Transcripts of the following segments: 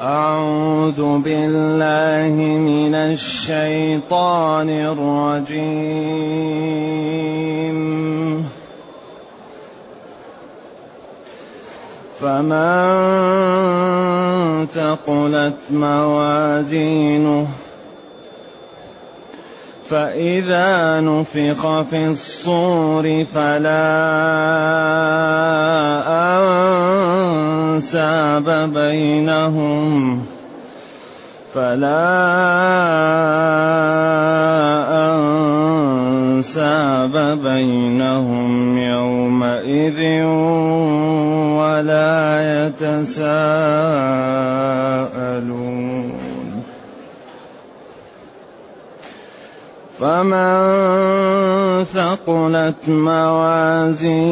أعوذ بالله من الشيطان الرجيم. فمن ثقلت موازينه فإذا نفخ في الصور فلا أنساب بينهم فلا أنساب بينهم يومئذ ولا يتساءلون. فمن ثقلت موازينه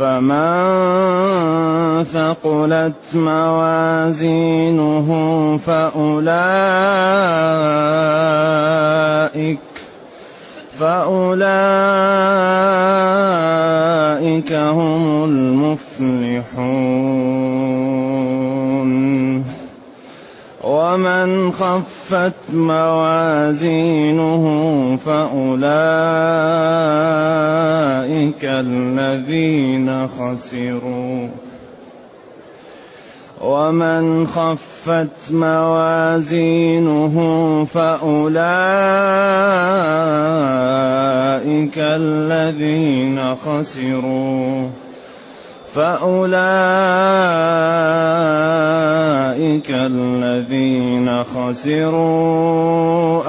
فمن ثقلت موازينه فأولئك فأولئك هم المفلحون ومن خفت موازينه فأولئك الذين خسروا. ومن خفت موازينه فأولئك الذين خسروا. فأولئك الذين خسروا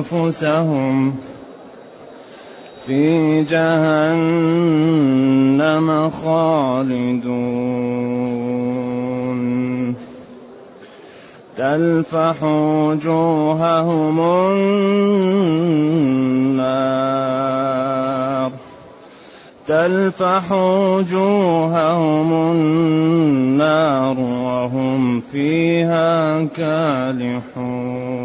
أنفسهم في جهنم خالدون تلفح وجوههم النار تلفح وجوههم النار وهم فيها كالحون.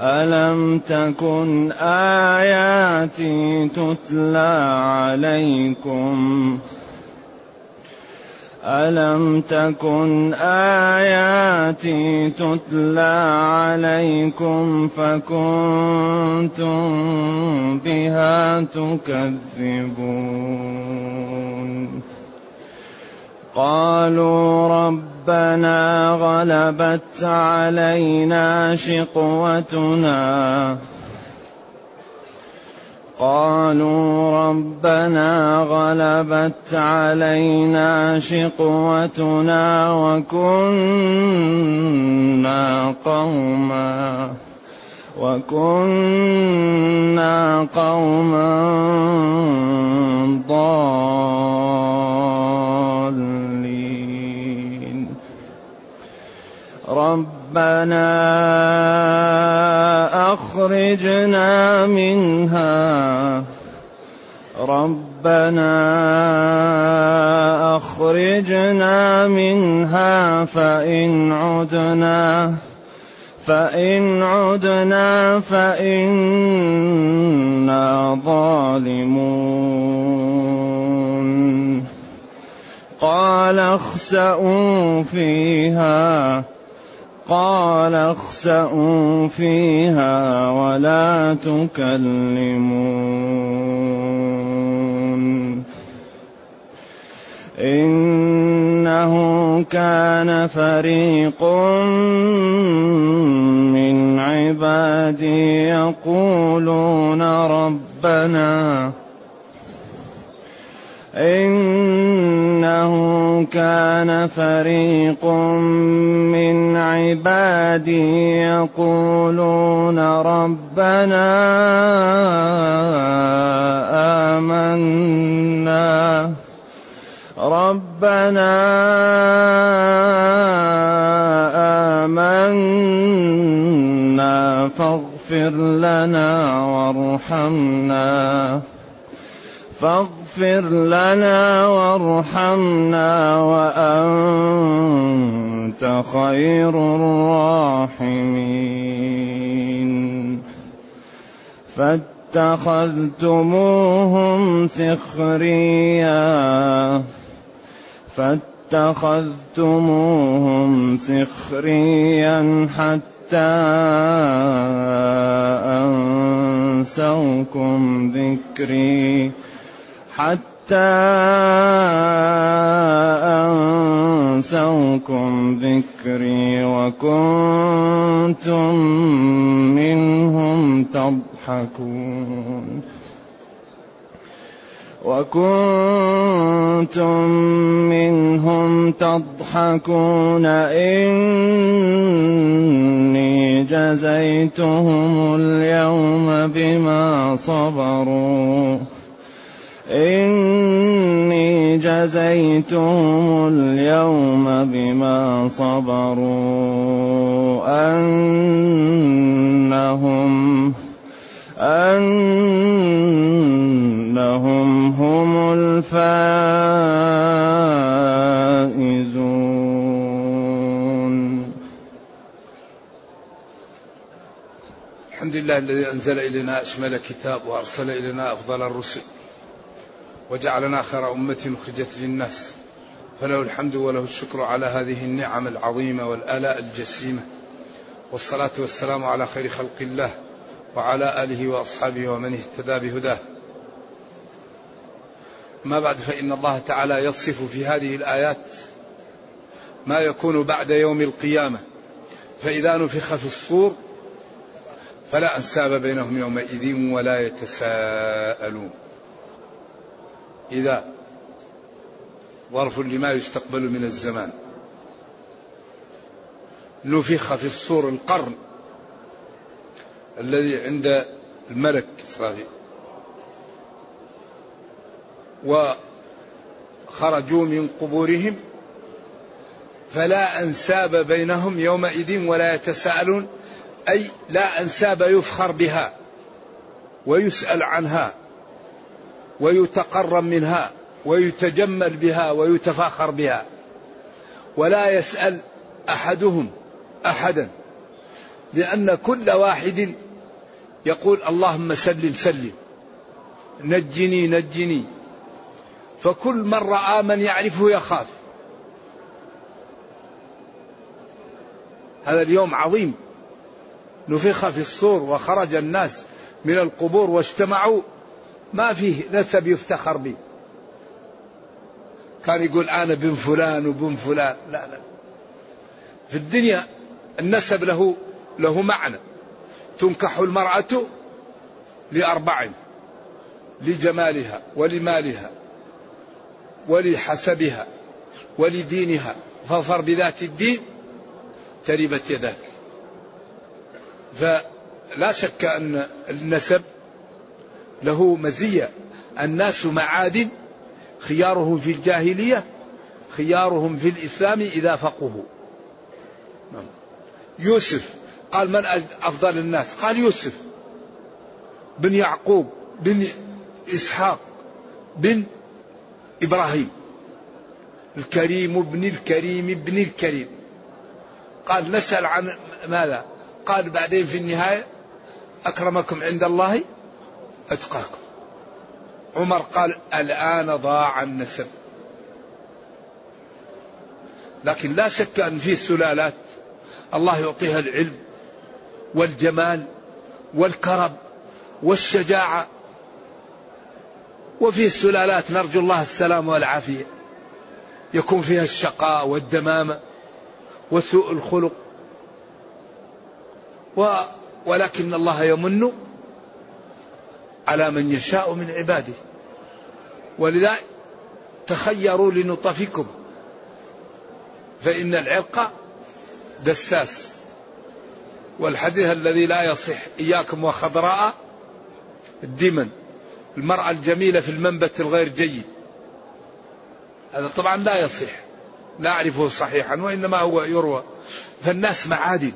ألم تكن آياتي تتلى عليكم؟ ألم تكن آياتي تتلى عليكم فكنتم بها تكذبون؟ قالوا ربنا غلبت علينا شقوتنا قالوا ربنا غلبت علينا شقوتنا وكنا قوما وكنا قوما ضالين. ربنا أخرجنا منها. ربنا أخرجنا منها فإن عدنا فإن عدنا فإنا ظالمون. قال اخسأوا فيها. قال اخسأوا فيها ولا تكلمون. إنه كان فريق من عبادي يقولون ربنا إنه كان فريق من عبادي يقولون ربنا آمنا. ربنا آمنا فاغفر لنا وارحمنا. فاغفر لنا وارحمنا وأنت خير الراحمين. فاتخذتموهم سخريا. فاتخذتموهم سخريا حتى أنسوكم ذكري. حتى أنسوكم ذكري وكنتم منهم تضحكون. وكنتم منهم تضحكون. إني جزيتهم اليوم بما صبروا. إني جزيتهم اليوم بما صبروا أنهم أنهم هم الفائزون. الحمد لله الذي أنزل إلينا أشمل كتاب وأرسل إلينا أفضل الرسل. وجعلنا خير أمة أخرجت للناس. فله الحمد وله الشكر على هذه النعم العظيمة والآلاء الجسيمة. والصلاة والسلام على خير خلق الله وعلى آله وأصحابه ومن اهتدى بهداه. ما بعد فإن الله تعالى يصف في هذه الآيات ما يكون بعد يوم القيامة. فإذا نفخ في الصور فلا أنساب بينهم يومئذ ولا يتساءلون. إذا ظرف لما يستقبل من الزمان. نفخ في الصور القرن الذي عند الملك إسرافيل وخرجوا من قبورهم فلا أنساب بينهم يومئذ ولا يتساءلون أي لا أنساب يفخر بها ويسأل عنها. ويتقرب منها ويتجمل بها ويتفاخر بها. ولا يسأل أحدهم أحدا لأن كل واحد يقول اللهم سلم سلم نجني نجني. فكل من رأى من يعرفه يخاف. هذا اليوم عظيم. نفخ في الصور وخرج الناس من القبور واجتمعوا ما فيه نسب يفتخر به كان يقول أنا بن فلان وبن فلان. لا لا. في الدنيا النسب له له معنى. تنكح المرأة لأربع لجمالها ولمالها ولحسبها ولدينها. فاظفر بذات الدين تربت يداك. فلا شك أن النسب له مزية. الناس معادن خيارهم في الجاهلية خيارهم في الإسلام إذا فقهوا. نعم. يوسف قال من أفضل الناس؟ قال يوسف بن يعقوب بن إسحاق بن إبراهيم. الكريم ابن الكريم ابن الكريم. قال نسأل عن ماذا؟ قال بعدين في النهاية أكرمكم عند الله. أتقاكم. عمر قال الآن ضاع النسب. لكن لا شك أن في سلالات الله يعطيها العلم والجمال والكرم والشجاعة. وفي سلالات نرجو الله السلام والعافية. يكون فيها الشقاء والدمامة وسوء الخلق. و ولكن الله يمن على من يشاء من عباده. ولذا تخيروا لنطفكم. فإن العرق دساس. والحديث الذي لا يصح إياكم وخضراء الدمن. المرأة الجميلة في المنبت الغير جيد. هذا طبعا لا يصح. لا أعرفه صحيحا وإنما هو يروى. فالناس معادن.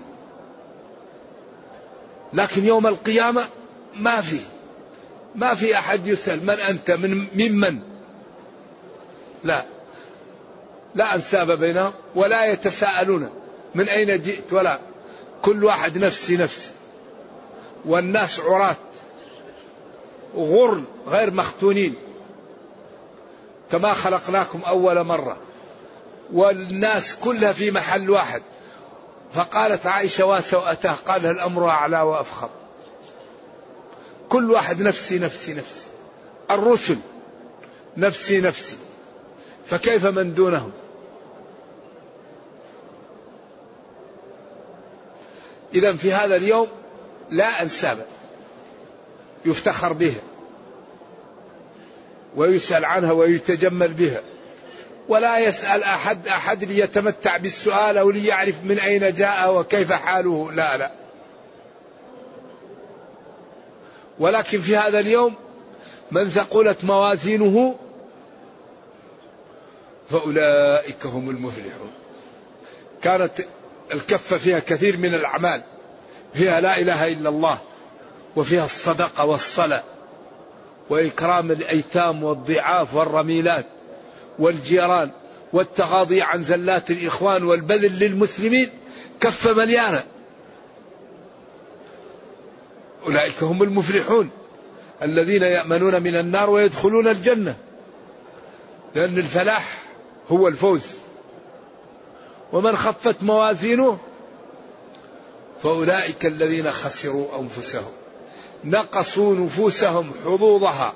لكن يوم القيامة ما في ما في أحد يسأل من أنت من ممن لا. لا أنساب بينهم ولا يتساءلون من أين جئت ولا. كل واحد نفسي نفسي. والناس عراة. غر غير مختونين. كما خلقناكم أول مرة. والناس كلها في محل واحد. فقالت عائشة واسوأته قال الأمر أعلى وأفخر. كل واحد نفسي نفسي نفسي. الرسل نفسي نفسي. فكيف من دونهم؟ إذا في هذا اليوم لا أنساب يفتخر بها ويسأل عنها ويتجمل بها ولا يسأل أحد أحد ليتمتع بالسؤال أو ليعرف من أين جاء وكيف حاله. لا لا. ولكن في هذا اليوم من ثقلت موازينه فأولئك هم المفلحون. كانت الكفة فيها كثير من الأعمال فيها لا إله إلا الله وفيها الصدقة والصلاة وإكرام الأيتام والضعاف والرميلات والجيران والتغاضي عن زلات الإخوان والبذل للمسلمين كفة مليانة أولئك هم المفلحون الذين يأمنون من النار ويدخلون الجنة. لأن الفلاح هو الفوز. ومن خفت موازينه فأولئك الذين خسروا أنفسهم. نقصوا نفوسهم حظوظها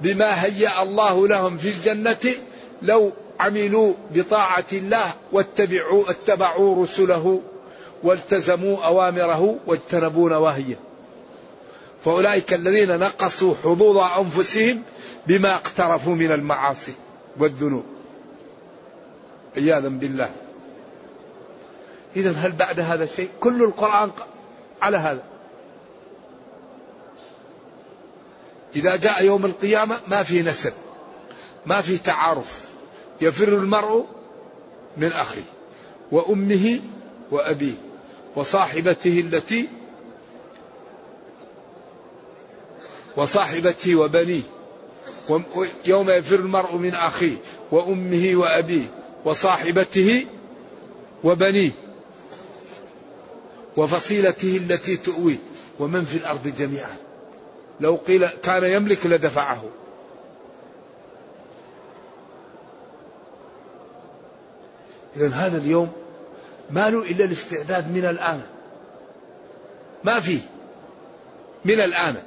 بما هيأ الله لهم في الجنة لو عملوا بطاعة الله واتبعوا اتبعوا رسله والتزموا أوامره واجتنبوا نواهيه. فأولئك الذين نقصوا حظوظ أنفسهم بما اقترفوا من المعاصي والذنوب. عياذا بالله. إذا هل بعد هذا شيء؟ كل القرآن على هذا. إذا جاء يوم القيامة ما في نسب ما في تعارف. يفر المرء من أخيه وأمه وأبيه وصاحبته التي وصاحبته وبنيه يوم يفر المرء من أخيه وأمه وأبيه وصاحبته وبنيه وفصيلته التي تؤويه ومن في الأرض جميعا. لو قيل كان يملك لدفعه. إذا هذا اليوم ما له إلا الاستعداد من الآن. ما فيه. من الآن.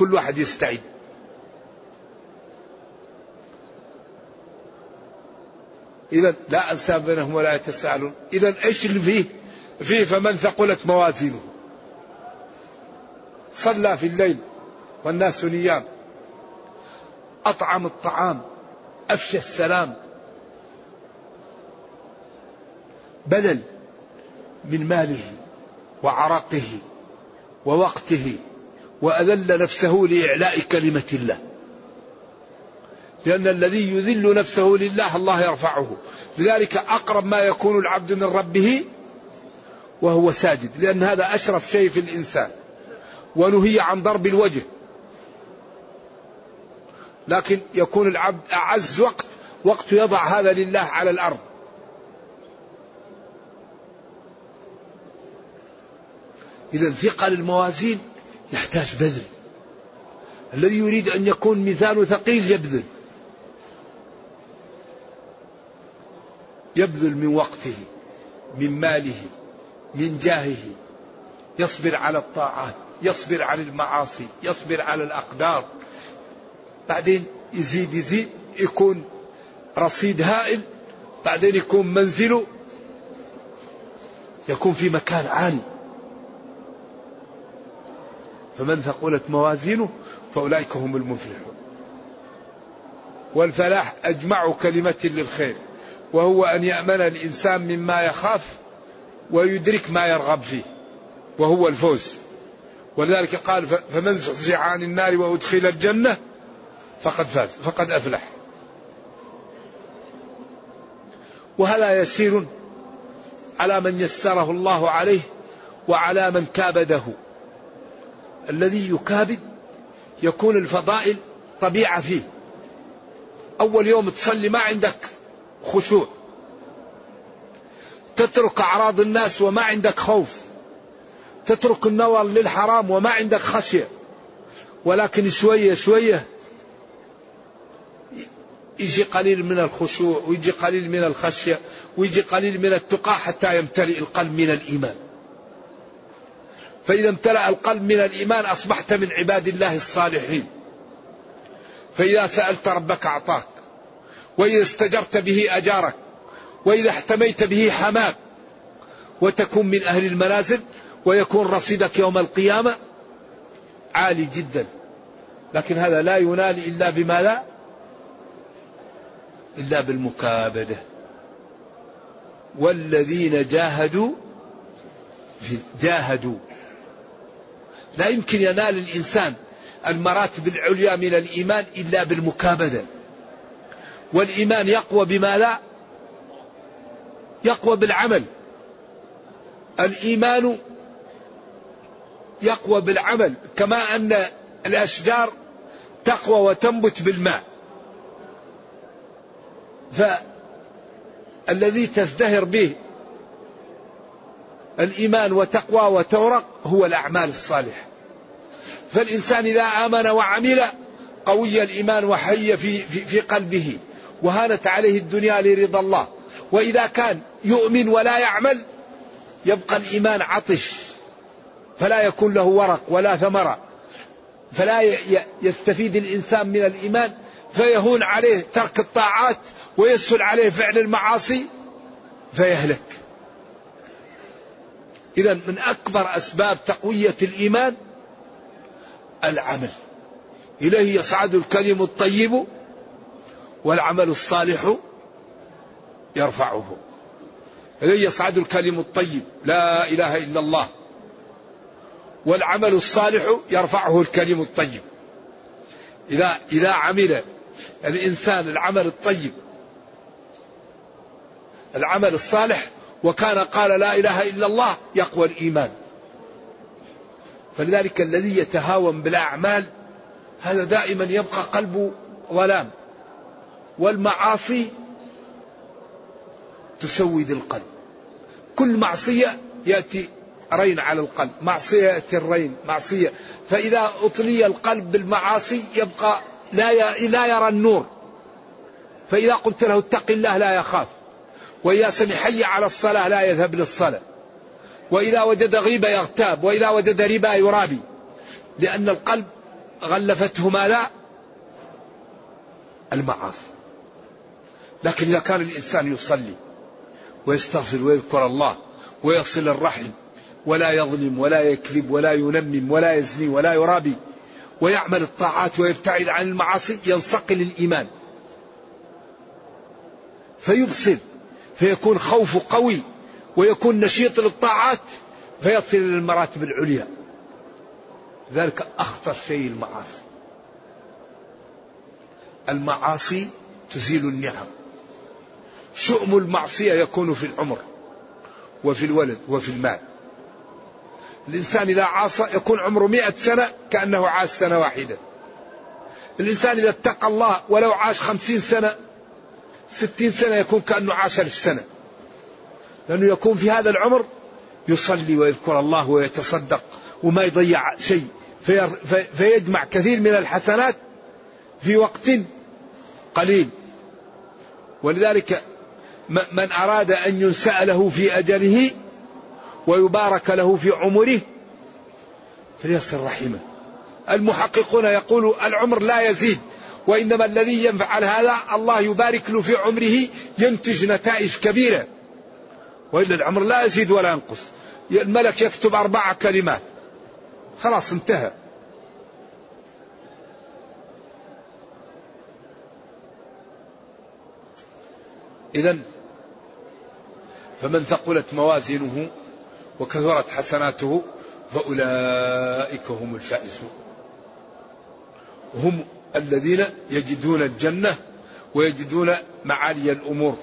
كل واحد يستعد. إذا لا أنساب بينهم ولا يتساءلون. إذا إيش اللي فيه فيه فمن ثقلت موازينه. صلى في الليل والناس نيام. أطعم الطعام أفشى السلام. بذل من ماله وعرقه ووقته وأذل نفسه لإعلاء كلمة الله. لأن الذي يذل نفسه لله الله يرفعه. لذلك أقرب ما يكون العبد من ربه وهو ساجد. لأن هذا أشرف شيء في الإنسان. ونهي عن ضرب الوجه. لكن يكون العبد أعز وقت. وقت يضع هذا لله على الأرض. إذا ثقل الموازين يحتاج بذل. الذي يريد أن يكون ميزانه ثقيل يبذل. يبذل من وقته من ماله من جاهه. يصبر على الطاعات يصبر عن المعاصي يصبر على الأقدار. بعدين يزيد يزيد يكون رصيد هائل. بعدين يكون منزله. يكون في مكان عالي فمن ثقلت موازينه فأولئك هم المفلحون. والفلاح أجمع كلمة للخير وهو أن يأمن الإنسان مما يخاف ويدرك ما يرغب فيه وهو الفوز. ولذلك قال فمن زحزح عن النار وأدخل الجنة فقد فاز فقد أفلح. وهذا يسير على من يسره الله عليه وعلى من كابده. الذي يكابد يكون الفضائل طبيعة فيه. أول يوم تصلي ما عندك خشوع. تترك أعراض الناس وما عندك خوف. تترك النظر للحرام وما عندك خشية. ولكن شوية شوية يجي قليل من الخشوع ويجي قليل من الخشية ويجي قليل من التقى حتى يمتلئ القلب من الإيمان. فإذا امتلأ القلب من الإيمان أصبحت من عباد الله الصالحين. فإذا سألت ربك أعطاك وإذا استجرت به أجارك وإذا احتميت به حماك وتكون من أهل المنازل ويكون رصيدك يوم القيامة عالي جدا. لكن هذا لا ينال إلا بما لا إلا بالمكابدة. والذين جاهدوا جاهدوا. لا يمكن ينال الإنسان المراتب العليا من الإيمان إلا بالمكابدة. والإيمان يقوى بما لا يقوى بالعمل. الإيمان يقوى بالعمل كما أن الأشجار تقوى وتنبت بالماء. فالذي تزدهر به الإيمان وتقوى وتورق هو الأعمال الصالحة. فالإنسان إذا آمن وعمل قوي الإيمان وحي في, في, في قلبه وهانت عليه الدنيا لرضا الله. وإذا كان يؤمن ولا يعمل يبقى الإيمان عطش. فلا يكون له ورق ولا ثمرة فلا يستفيد الإنسان من الإيمان فيهون عليه ترك الطاعات ويسهل عليه فعل المعاصي فيهلك. إذا من أكبر أسباب تقوية الإيمان العمل. إليه يصعد الكلم الطيب والعمل الصالح يرفعه. إليه يصعد الكلم الطيب لا إله إلا الله. والعمل الصالح يرفعه الكلم الطيب. إذا إذا عمل الإنسان العمل الطيب العمل الصالح وكان قال لا إله إلا الله يقوى الإيمان. فلذلك الذي يتهاون بالأعمال هذا دائما يبقى قلبه ظلام. والمعاصي تسود القلب. كل معصية يأتي رين على القلب. معصية يأتي الرين معصية. فإذا أطلي القلب بالمعاصي يبقى لا لا يرى النور. فإذا قلت له اتق الله لا يخاف. وإذا سمع حي على الصلاة لا يذهب للصلاة. وإذا وجد غيبة يغتاب وإذا وجد ربا يرابي. لأن القلب غلفته ما لا المعاصي. لكن إذا كان الإنسان يصلي ويستغفر ويذكر الله ويصل الرحم ولا يظلم ولا يكذب ولا ينمم ولا يزني ولا يرابي ويعمل الطاعات ويبتعد عن المعاصي ينصقل الإيمان. فيبصر. فيكون خوفه قوي ويكون نشيط للطاعات فيصل إلى المراتب العليا. ذلك أخطر شيء المعاصي. المعاصي تزيل النعم. شؤم المعصية يكون في العمر وفي الولد وفي المال. الإنسان إذا عاصى يكون عمره مئة سنة كأنه عاش سنة واحدة. الإنسان إذا اتقى الله ولو عاش خمسين سنة ستين سنة يكون كأنه عاش ألف سنة. لأنه يكون في هذا العمر يصلي ويذكر الله ويتصدق وما يضيع شيء. فيجمع كثير من الحسنات في وقت قليل. ولذلك من أراد أن ينسأ له في أجله ويبارك له في عمره فليصل رحمه. المحققون يقولوا العمر لا يزيد. وإنما الذي يفعل هذا الله يبارك له في عمره ينتج نتائج كبيرة. وإلا العمر لا يزيد ولا ينقص. الملك يكتب أربع كلمات. خلاص انتهى. إذا فمن ثقلت موازينه وكثرت حسناته فأولئك هم الفائزون. هم الذين يجدون الجنة ويجدون معالي الأمور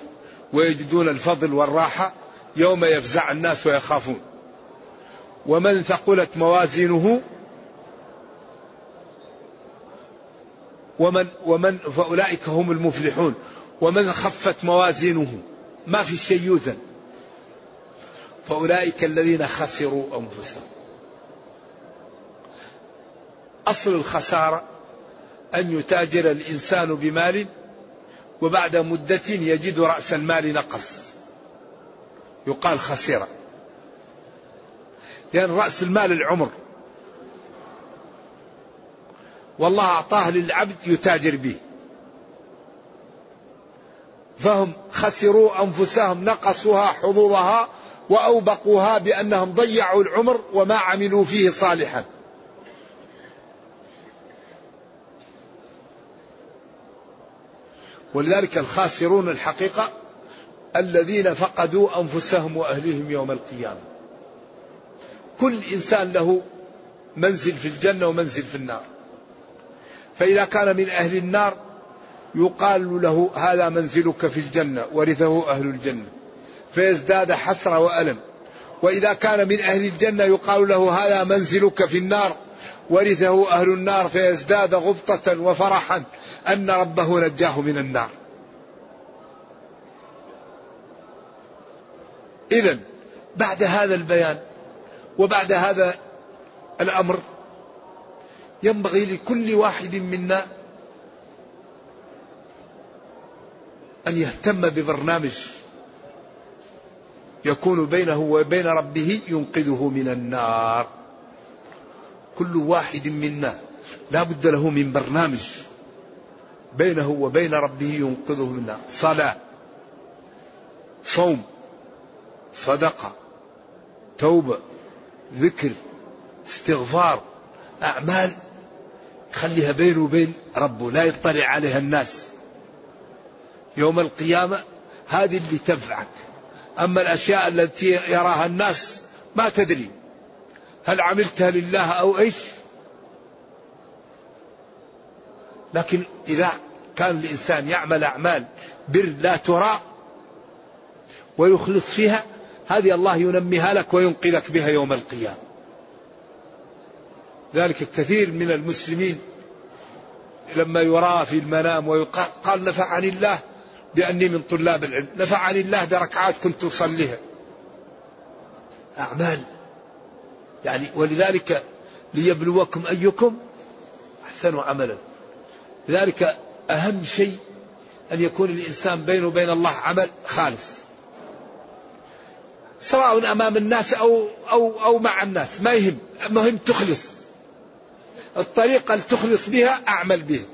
ويجدون الفضل والراحة يوم يفزع الناس ويخافون. ومن ثقلت موازينه ومن ومن فأولئك هم المفلحون. ومن خفت موازينه ما في شيء يوزن. فأولئك الذين خسروا أنفسهم. أصل الخسارة أن يتاجر الإنسان بمال وبعد مدة يجد رأس المال نقص. يقال خسر لأن رأس المال العمر. والله أعطاه للعبد يتاجر به. فهم خسروا أنفسهم نقصوها حظوظها وأوبقوها بأنهم ضيعوا العمر وما عملوا فيه صالحا. ولذلك الخاسرون الحقيقة الذين فقدوا أنفسهم وأهليهم يوم القيامة. كل إنسان له منزل في الجنة ومنزل في النار. فإذا كان من أهل النار يقال له هذا منزلك في الجنة ورثه أهل الجنة. فيزداد حسرة وألم. وإذا كان من أهل الجنة يقال له هذا منزلك في النار ورثه أهل النار فيزداد غبطة وفرحا أن ربه نجاه من النار. إذا بعد هذا البيان وبعد هذا الأمر ينبغي لكل واحد منا أن يهتم ببرنامج يكون بينه وبين ربه ينقذه من النار. كل واحد منا. لا بد له من برنامج بينه وبين ربه ينقذه من النار صلاة صوم صدقة توبة ذكر استغفار أعمال. خليها بينه وبين ربه. لا يطلع عليها الناس. يوم القيامة هذه اللي تنفعك. أما الأشياء التي يراها الناس ما تدري. هل عملتها لله أو إيش؟ لكن إذا كان الإنسان يعمل أعمال بر لا ترى ويخلص فيها هذه الله ينميها لك وينقذك بها يوم القيامة. ذلك كثير من المسلمين لما يرى في المنام ويقال قال نفعني الله بأني من طلاب العلم نفعني الله بركعات كنت أصليها. أعمال يعني ولذلك ليبلوكم أيكم أحسن عملا. لذلك أهم شيء أن يكون الإنسان بينه وبين الله عمل خالص. سواء أمام الناس أو أو أو مع الناس. ما يهم المهم تخلص. الطريقة اللي تخلص بها أعمل بها.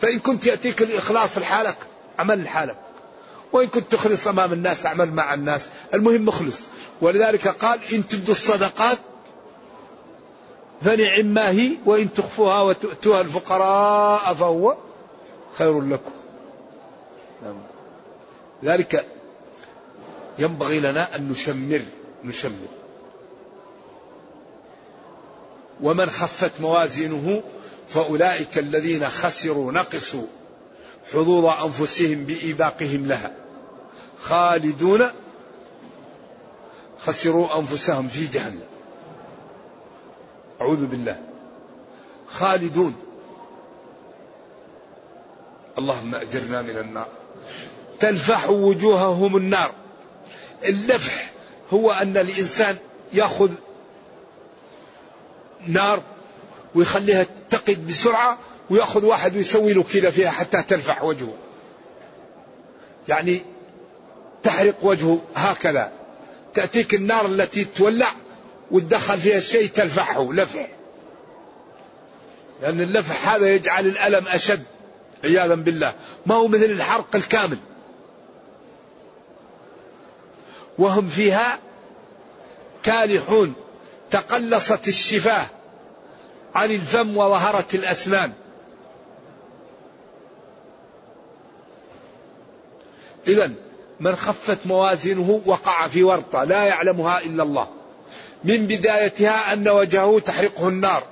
فإن كنت يأتيك الإخلاص في حالك عمل لحالك. وإن كنت تخلص أمام الناس أعمل مع الناس. المهم مخلص ولذلك قال إن تبدوا الصدقات فنعم ما هي وإن تخفوها وتؤتوها الفقراء فهو خير لكم. نعم. ذلك ينبغي لنا أن نشمر نشمر. ومن خفت موازينه فأولئك الذين خسروا نقصوا حضور أنفسهم بإيباقهم لها. خالدون خسروا أنفسهم في جهنم. أعوذ بالله. خالدون. اللهم أجرنا من النار. تلفح وجوههم النار. اللفح هو أن الإنسان يأخذ نار ويخليها تقد بسرعة ويأخذ واحد ويسوي له كذا فيها حتى تلفح وجهه. يعني تحرق وجهه هكذا. تأتيك النار التي تولع وتدخل فيها الشيء تلفحه لفح. لأن اللفح هذا يجعل الألم أشد عياذا بالله. ما هو مثل الحرق الكامل. وهم فيها كالحون. تقلصت الشفاه عن الفم وظهرت الأسنان. إذا من خفت موازينه وقع في ورطة لا يعلمها إلا الله. من بدايتها أن وجهه تحرقه النار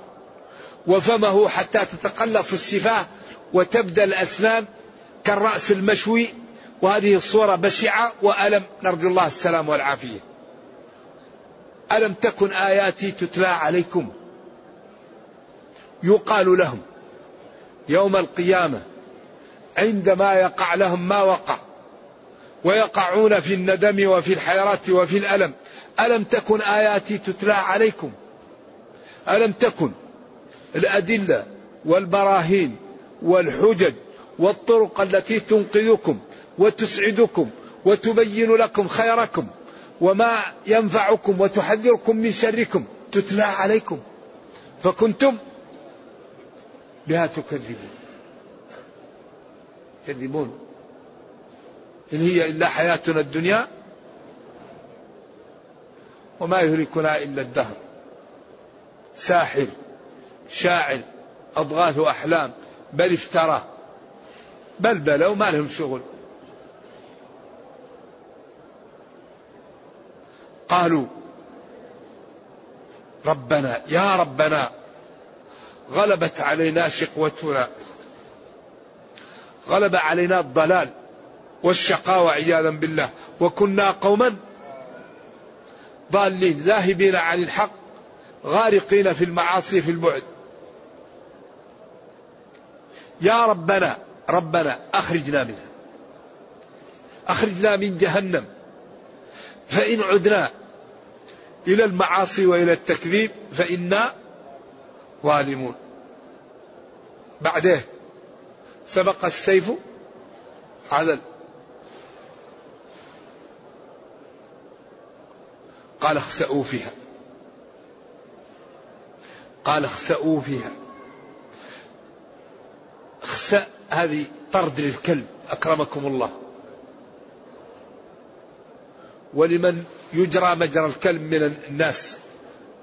وفمه حتى تتقلص الشفاه وتبدأ الأسنان كالرأس المشوي. وهذه الصورة بشعة وألم. نرجو الله السلام والعافية. ألم تكن آياتي تتلى عليكم؟ يقال لهم يوم القيامة عندما يقع لهم ما وقع. ويقعون في الندم وفي الحيرة وفي الألم. ألم تكن آياتي تتلى عليكم؟ ألم تكن الأدلة والبراهين والحجج والطرق التي تنقذكم وتسعدكم وتبين لكم خيركم وما ينفعكم وتحذركم من شركم تتلى عليكم. فكنتم بها تكذبون. تكذبون. إن هي إلا حياتنا الدنيا وما يهلكنا إلا الدهر. ساحر شاعر أضغاث أحلام بل افترى بل بلوا ما لهم شغل. قالوا ربنا يا ربنا غلبت علينا شقوتنا غلب علينا الضلال. والشقاوة عياذا بالله. وكنا قوما ضالين ذاهبين عن الحق غارقين في المعاصي في البعد. يا ربنا ربنا أخرجنا منها. أخرجنا من جهنم. فإن عدنا إلى المعاصي وإلى التكذيب فإنا ظالمون. بعده سبق السيف عدل قال اخسأوا فيها. قال اخسأوا فيها. اخسأ هذه طرد للكلب أكرمكم الله. ولمن يجرى مجرى الكلب من الناس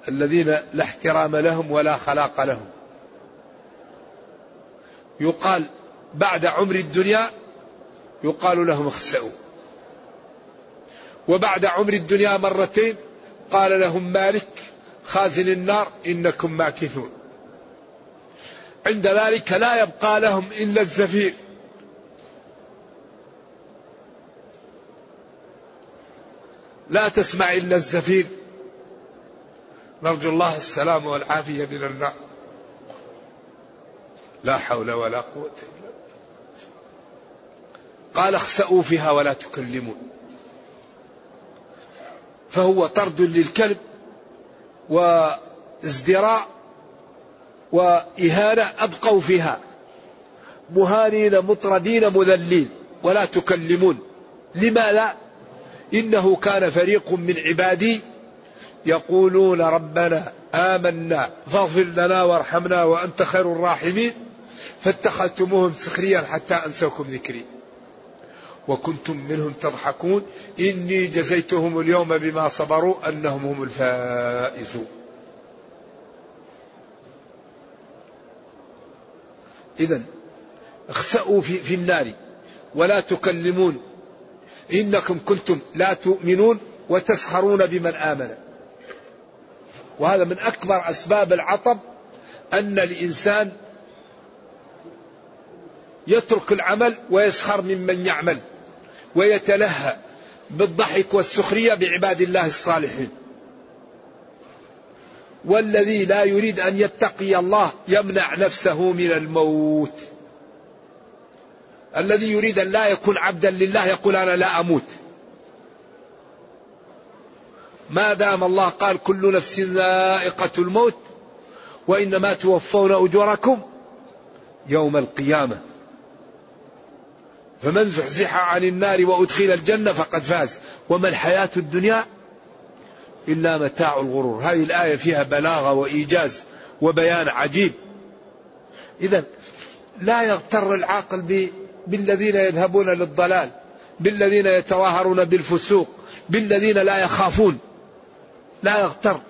الذين لا احترام لهم ولا خلاق لهم. يقال بعد عمر الدنيا يقال لهم اخسأوا. وبعد عمر الدنيا مرتين قال لهم مالك خازن النار إنكم ماكثون. عند ذلك لا يبقى لهم إلا الزفير. لا تسمع إلا الزفير. نرجو الله السلام والعافية من النار. لا حول ولا قوة إلا قال اخسأوا فيها ولا تكلمون. فهو طرد للكلب وازدراء وإهانة أبقوا فيها. مهانين مطردين مذلين ولا تكلمون. لما لا؟ إنه كان فريق من عبادي يقولون ربنا آمنا فاغفر لنا وارحمنا وأنت خير الراحمين. فاتخذتموهم سخريا حتى أنسوكم ذكري. وكنتم منهم تضحكون. إني جزيتهم اليوم بما صبروا أنهم هم الفائزون. إذا اخسأوا في, في النار ولا تكلمون. إنكم كنتم لا تؤمنون وتسخرون بمن آمن. وهذا من أكبر أسباب العطب أن الإنسان يترك العمل ويسخر ممن يعمل. ويتلهى بالضحك والسخرية بعباد الله الصالحين. والذي لا يريد أن يتقي الله يمنع نفسه من الموت. الذي يريد أن لا يكون عبدا لله يقول أنا لا أموت. ما دام الله قال كل نفس ذائقة الموت وإنما توفون أجوركم يوم القيامة. فمن زحزح عن النار وأدخل الجنة فقد فاز. وما الحياة الدنيا إلا متاع الغرور. هذه الآية فيها بلاغة وإيجاز وبيان عجيب. إذا لا يغتر العاقل بالذين يذهبون للضلال بالذين يتظاهرون بالفسوق بالذين لا يخافون. لا يغتر.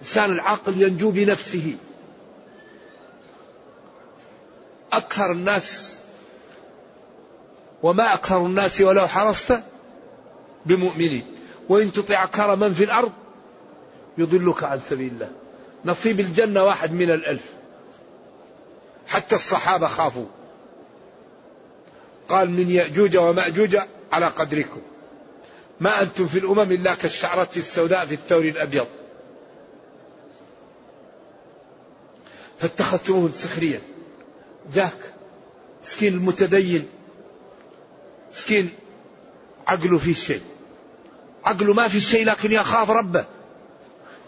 الإنسان العاقل ينجو بنفسه. أكثر الناس وما أكثر الناس ولو حرصت بمؤمنين. وإن تطع أكثر من في الأرض يضلك عن سبيل الله. نصيب الجنة واحد من الألف. حتى الصحابة خافوا. قال من يأجوج ومأجوج على قدركم. ما أنتم في الأمم إلا كالشعرة السوداء في الثور الأبيض. فاتخذتموهم سخريا جاك مسكين المتدين. مسكين عقله في شيء. عقله ما في شيء لكن يخاف ربه.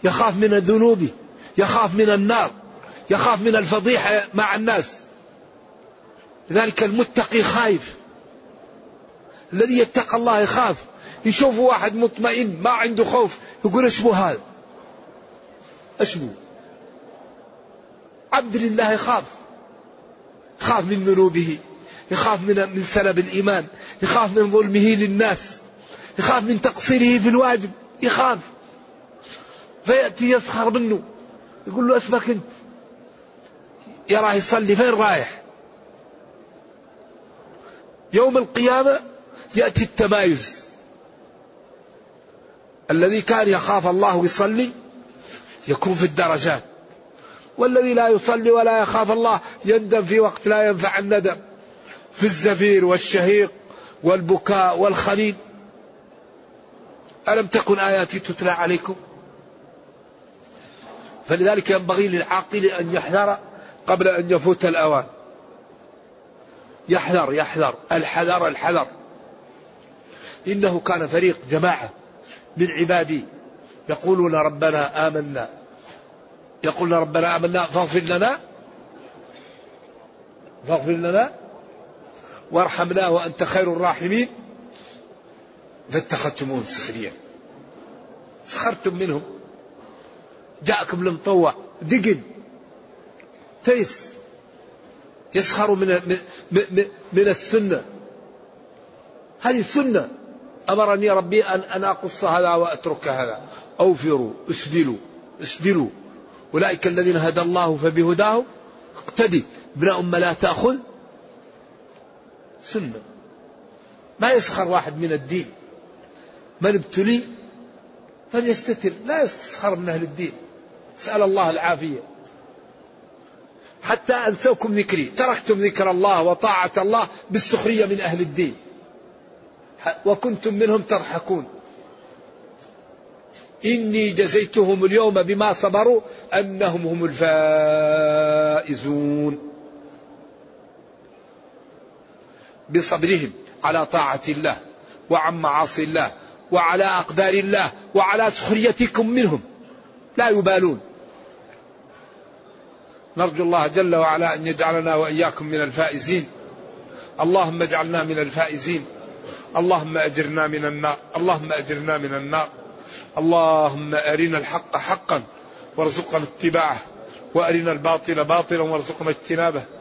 يخاف من الذنوب يخاف من النار يخاف من الفضيحة مع الناس. لذلك المتقي خايف. الذي يتقى الله يخاف. يشوف واحد مطمئن ما عنده خوف يقول إيش بو هذا؟ إيش بو عبد لله يخاف يخاف من ذنوبه. يخاف من من سلب الإيمان يخاف من ظلمه للناس يخاف من تقصيره في الواجب يخاف. فيأتي يسخر منه يقول له أسمك أنت؟ يراه يصلي فين رايح؟ يوم القيامة يأتي التمايز. الذي كان يخاف الله ويصلي يكون في الدرجات والذي لا يصلي ولا يخاف الله يندم في وقت لا ينفع الندم. في الزفير والشهيق والبكاء والخليل. ألم تكن آياتي تتلى عليكم؟ فلذلك ينبغي للعاقل أن يحذر قبل أن يفوت الأوان. يحذر يحذر الحذر الحذر. إنه كان فريق جماعة من عبادي يقولون ربنا آمنا. يقولون ربنا آمنا فاغفر لنا. فاغفر لنا. وارحمنا وأنت خير الراحمين. فاتخذتموهم سخريا سخرتم منهم. جاءكم المطوع دقن. تيس. يسخر من من, من السنة. هذه سنه أمرني ربي ان أن أقص هذا وأترك هذا. أوفروا. اسدلوا. اسدلوا. أولئك الذين هدى الله فبهداه اقتدي. ابن ام لا تأخذ. سنة. ما يسخر واحد من الدين. من ابتلي فليستتر. لا يسخر من أهل الدين. اسال الله العافية. حتى أنسوكم ذكري. تركتم ذكر الله وطاعة الله بالسخرية من أهل الدين. وكنتم منهم تضحكون. إني جزيتهم اليوم بما صبروا أنهم هم الفائزون. بصبرهم على طاعة الله وعن معاصي الله وعلى أقدار الله وعلى سخريتكم منهم. لا يبالون. نرجو الله جل وعلا أن يجعلنا وإياكم من الفائزين. اللهم اجعلنا من الفائزين. اللهم أجرنا من النار. اللهم أجرنا من النار. اللهم أرنا الحق حقا وارزقنا اتباعه. وأرنا الباطل باطلا وارزقنا اجتنابه.